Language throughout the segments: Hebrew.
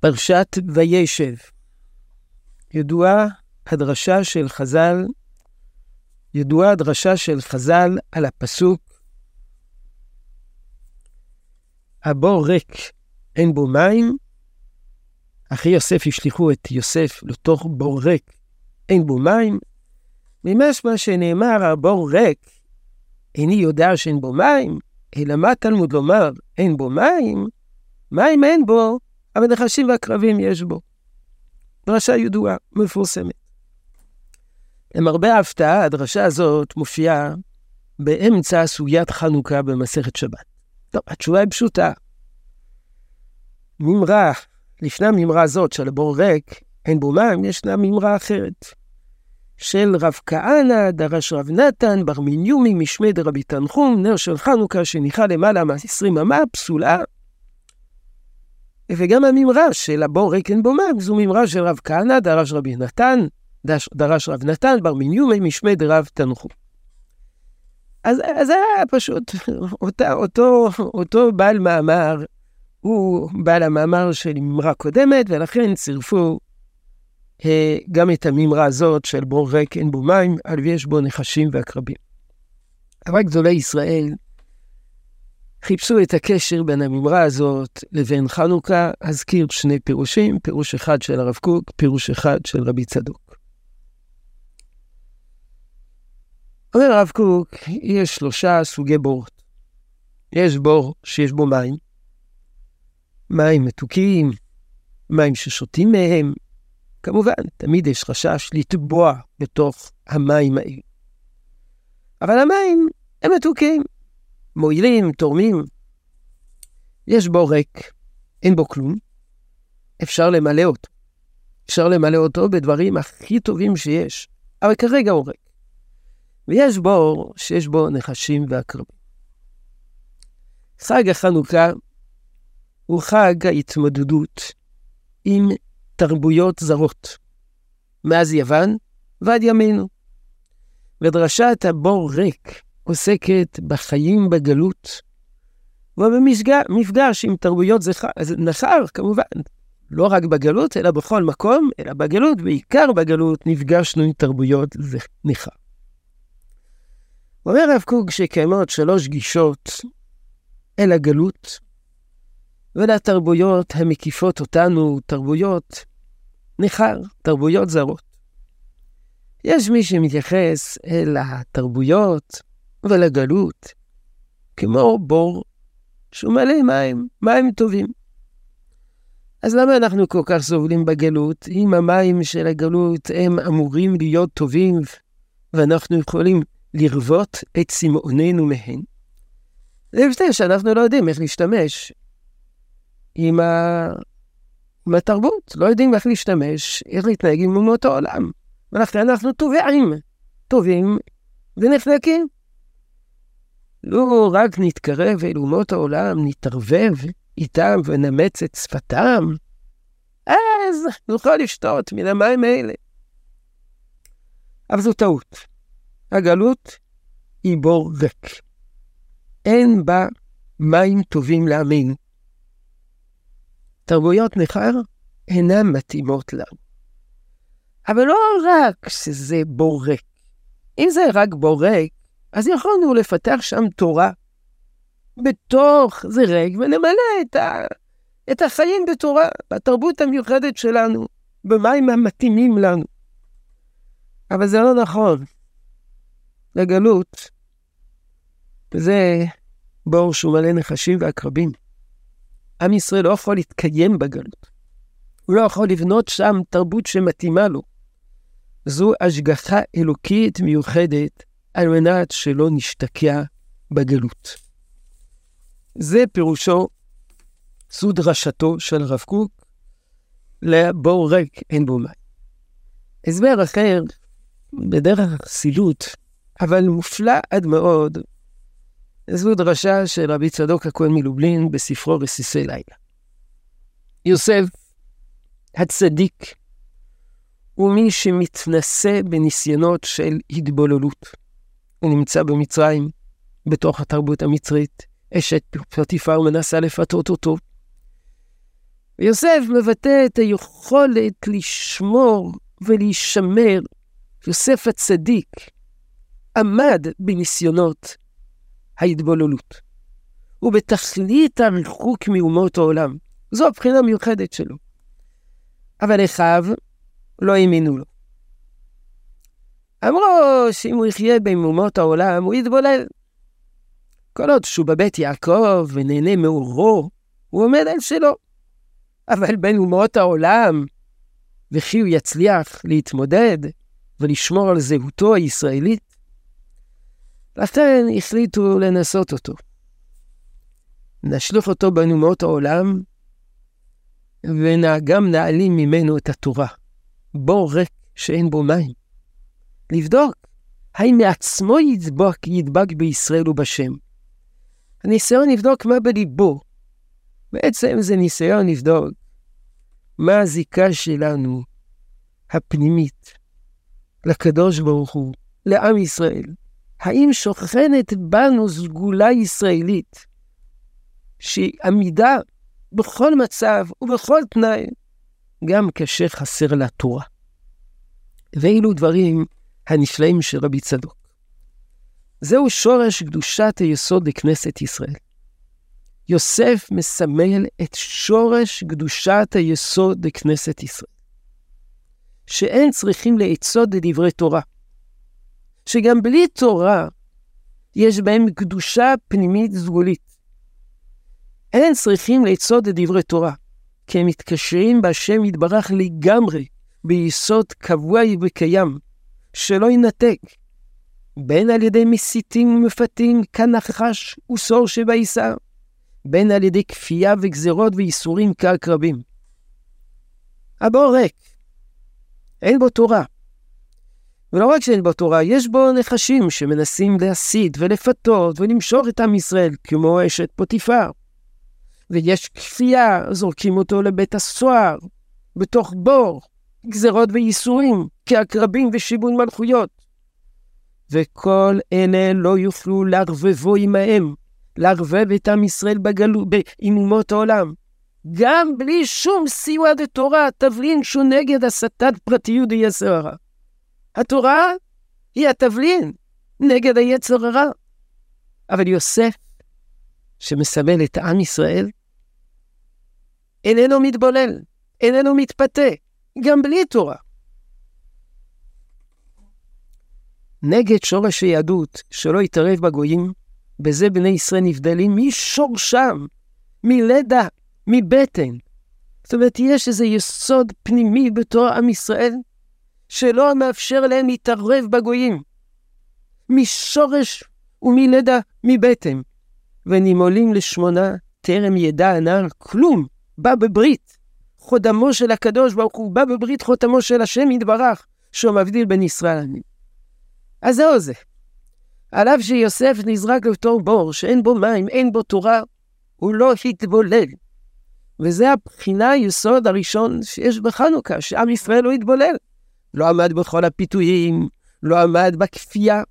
פרשת וישב. ידועה הדרשה של חז"ל, ידועה הדרשה של חז"ל על הפסוק הבור ריק, אין בו מים, אחי יוסף השליכו את יוסף לתוך בור ריק, אין בו מים. ממשמע שנאמר הבור ריק, איני יודע שאין בו מים, אלא מה תלמוד לומר, אין בו מים? מים אין בו, אבל נחשים ועקרבים יש בו. דרשה ידועה, מפורסמת. למרבה ההפתעה, הדרשה הזאת מופיעה באמצע סוגיית חנוכה במסכת שבת. טוב, התשובה היא פשוטה. מימרה, לפני המימרה הזאת של הבור ריק, אין בו מים, ישנה מימרה אחרת. של רב כהנא, דרש רב נתן, בר מיניומי, משמי דרבי תנחום, נר של חנוכה שניחה למעלה מ-20 אמה, פסולה. וגם המימרה של הבור ריק אין בו מים, זו מימרה של רב כהנא, דרש רבי נתן, דרש רב נתן, בר מיניומי, משמי דרב תנחום. אז זה היה פשוט, אותה, אותו, אותו בעל מאמר, הוא בעל המאמר של מימרה קודמת, ולכן צירפו אה, גם את המימרה הזאת של בור ריק אין בו מים, על ויש בו נחשים ועקרבים. אבל גדולי ישראל חיפשו את הקשר בין המימרה הזאת לבין חנוכה, אזכיר שני פירושים, פירוש אחד של הרב קוק, פירוש אחד של רבי צדוק. אומר הרב קוק, יש שלושה סוגי בורות. יש בור שיש בו מים, מים מתוקים, מים ששותים מהם. כמובן, תמיד יש חשש לטבוע בתוך המים האלה. אבל המים הם מתוקים, מועילים, תורמים. יש בור ריק, אין בו כלום, אפשר למלא אותו. אפשר למלא אותו בדברים הכי טובים שיש, אבל כרגע הוא ריק. ויש בור שיש בו נחשים ועקרבים. חג החנוכה הוא חג ההתמודדות עם תרבויות זרות, מאז יוון ועד ימינו. ודרשת הבור ריק עוסקת בחיים בגלות, ובמפגש עם תרבויות נחר, כמובן, לא רק בגלות, אלא בכל מקום, אלא בגלות, בעיקר בגלות, נפגשנו עם תרבויות ניכר. אומר הרב קוק שקיימות שלוש גישות אל הגלות ולתרבויות המקיפות אותנו, תרבויות ניכר, תרבויות זרות. יש מי שמתייחס אל התרבויות ולגלות כמו בור שהוא מלא מים, מים טובים. אז למה אנחנו כל כך סובלים בגלות, אם המים של הגלות הם אמורים להיות טובים ואנחנו יכולים לרוות את צמאוננו מהן? זה הבדל שאנחנו לא יודעים איך להשתמש עם, ה... עם התרבות, לא יודעים איך להשתמש, איך להתנהג עם אומות העולם. ולכן אנחנו טובעים, טובים ונחלקים. לא רק נתקרב אל אומות העולם, נתערבב איתם ונמץ את שפתם, אז נוכל לשתות מן המים האלה. אבל זו טעות. הגלות היא בור ריק. אין בה מים טובים לעמנו. תרבויות נכר אינן מתאימות לנו. אבל לא רק שזה בור ריק. אם זה רק בור ריק, אז יכולנו לפתח שם תורה בתוך זה ריק ונמלא את, ה, את החיים בתורה, בתרבות המיוחדת שלנו, במים המתאימים לנו. אבל זה לא נכון. לגלות זה בור שהוא מלא נחשים ועקרבים. עם ישראל לא יכול להתקיים בגלות. הוא לא יכול לבנות שם תרבות שמתאימה לו. זו השגחה אלוקית מיוחדת על מנת שלא נשתקע בגלות. זה פירושו, זו דרשתו של הרב קוק, לבור ריק אין בו מים. הסבר אחר, בדרך החסידות, אבל מופלא עד מאוד, זו דרשה של רבי צדוק הכהן מלובלין בספרו רסיסי לילה. יוסף הצדיק הוא מי שמתנשא בניסיונות של התבוללות. הוא נמצא במצרים, בתוך התרבות המצרית, אשת פטיפר מנסה לפתות אותו. ויוסף מבטא את היכולת לשמור ולהישמר. יוסף הצדיק עמד בניסיונות ההתבוללות. ובתכלית הריחוק מאומות העולם. זו הבחינה המיוחדת שלו. אבל אחיו לא האמינו לו. אמרו שאם הוא יחיה בין אומות העולם, הוא יתבולל. כל עוד שהוא בבית יעקב ונהנה מאורו, הוא עומד על שלו. אבל בין אומות העולם, וכי הוא יצליח להתמודד ולשמור על זהותו הישראלית, לכן החליטו לנסות אותו. נשלוך אותו בין אומות העולם, וגם נעלים ממנו את התורה. בור ריק שאין בו מים. לבדוק האם מעצמו ידבק, ידבק בישראל ובשם. הניסיון לבדוק מה בליבו. בעצם זה ניסיון לבדוק מה הזיקה שלנו, הפנימית, לקדוש ברוך הוא, לעם ישראל. האם שוכנת בנו סגולה ישראלית, שהיא עמידה בכל מצב ובכל תנאי, גם כאשר חסר לה תורה. ואילו דברים הנפלאים של רבי צדוק. זהו שורש קדושת היסוד לכנסת ישראל. יוסף מסמל את שורש קדושת היסוד לכנסת ישראל. שאין צריכים לעצות לדברי תורה. שגם בלי תורה יש בהם קדושה פנימית סגולית. אין צריכים לעצות לדברי תורה, כי הם מתקשרים בהשם יתברך לגמרי, ביסוד קבוע וקיים, שלא ינתק, בין על ידי מסיתים ומפתים כנחש וסור שבעיסר, בין על ידי כפייה וגזרות וייסורים כעקרבים. הבור ריק, אין בו תורה. ולא רק שאין בו תורה, יש בו נחשים שמנסים להסית ולפתות ולמשוך את עם ישראל, כמו אשת פוטיפר. ויש כפייה, זורקים אותו לבית הסוהר, בתוך בור, גזרות וייסורים, כעקרבים ושיבון מלכויות. וכל אלה לא יוכלו לערבבו עמהם, לערבב את עם ישראל בגלות, עם אומות העולם. גם בלי שום סיוע דתורה, תבלין שהוא נגד הסתת פרטיות ויצר הרע. התורה היא התבלין נגד היצר הרע. אבל יוסף, שמסמל את עם ישראל, איננו מתבולל, איננו מתפתה, גם בלי תורה. נגד שורש היהדות, שלא יתערב בגויים, בזה בני ישראל נבדלים משורשם, מלידה, מבטן. זאת אומרת, יש איזה יסוד פנימי בתור עם ישראל, שלא מאפשר להם להתערב בגויים. משורש ומלידה, מבטן. ונימולים לשמונה, טרם ידע הנער כלום, בא בברית. חותמו של הקדוש ברוך הוא בא בברית חותמו של השם יתברך, שהוא מבדיל בין ישראל לעמים. אז זהו זה. על אף שיוסף נזרק לתור בור, שאין בו מים, אין בו תורה, הוא לא התבולל. וזה הבחינה, היסוד הראשון שיש בחנוכה, שעם ישראל לא התבולל. לא עמד בכל הפיתויים, לא עמד בכפייה.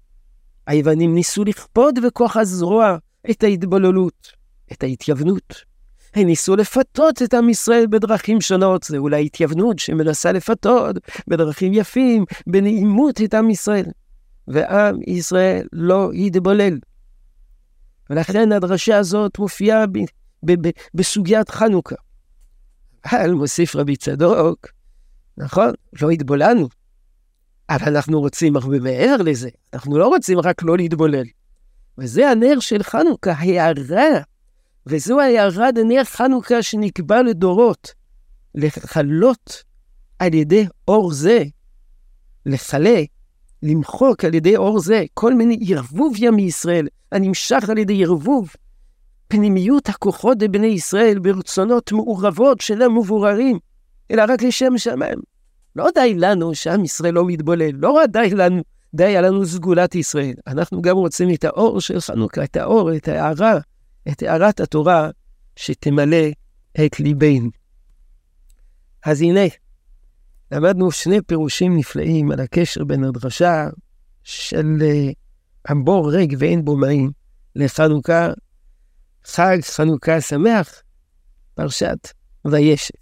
היוונים ניסו לכפות בכוח הזרוע את ההתבוללות, את ההתייוונות. הם ניסו לפתות את עם ישראל בדרכים שונות, זה אולי התייוונות שמנסה לפתות בדרכים יפים, בנעימות את עם ישראל. ועם ישראל לא יתבולל. ולכן הדרשה הזאת מופיעה ב- ב- ב- בסוגיית חנוכה. אבל מוסיף רבי צדוק, נכון, לא התבוללנו, אבל אנחנו רוצים הרבה מעבר לזה, אנחנו לא רוצים רק לא להתבולל. וזה הנר של חנוכה, הערה וזו ההערה דנר חנוכה שנקבע לדורות, לכלות על ידי אור זה, לכלה, למחוק על ידי אור זה כל מיני ערבוביה מישראל, הנמשך על ידי ערבוב. פנימיות הכוחות לבני ישראל ברצונות מעורבות שאינם מבוררים, אלא רק לשם שמיים. לא די לנו שעם ישראל לא מתבולל, לא די לנו, די לנו סגולת ישראל. אנחנו גם רוצים את האור של חנוכה, את האור, את ההערה, את הערת התורה שתמלא את ליבנו. אז הנה, למדנו שני פירושים נפלאים על הקשר בין הדרשה של הבור ריק ואין בו מים לחנוכה, חג חנוכה שמח, פרשת וישב.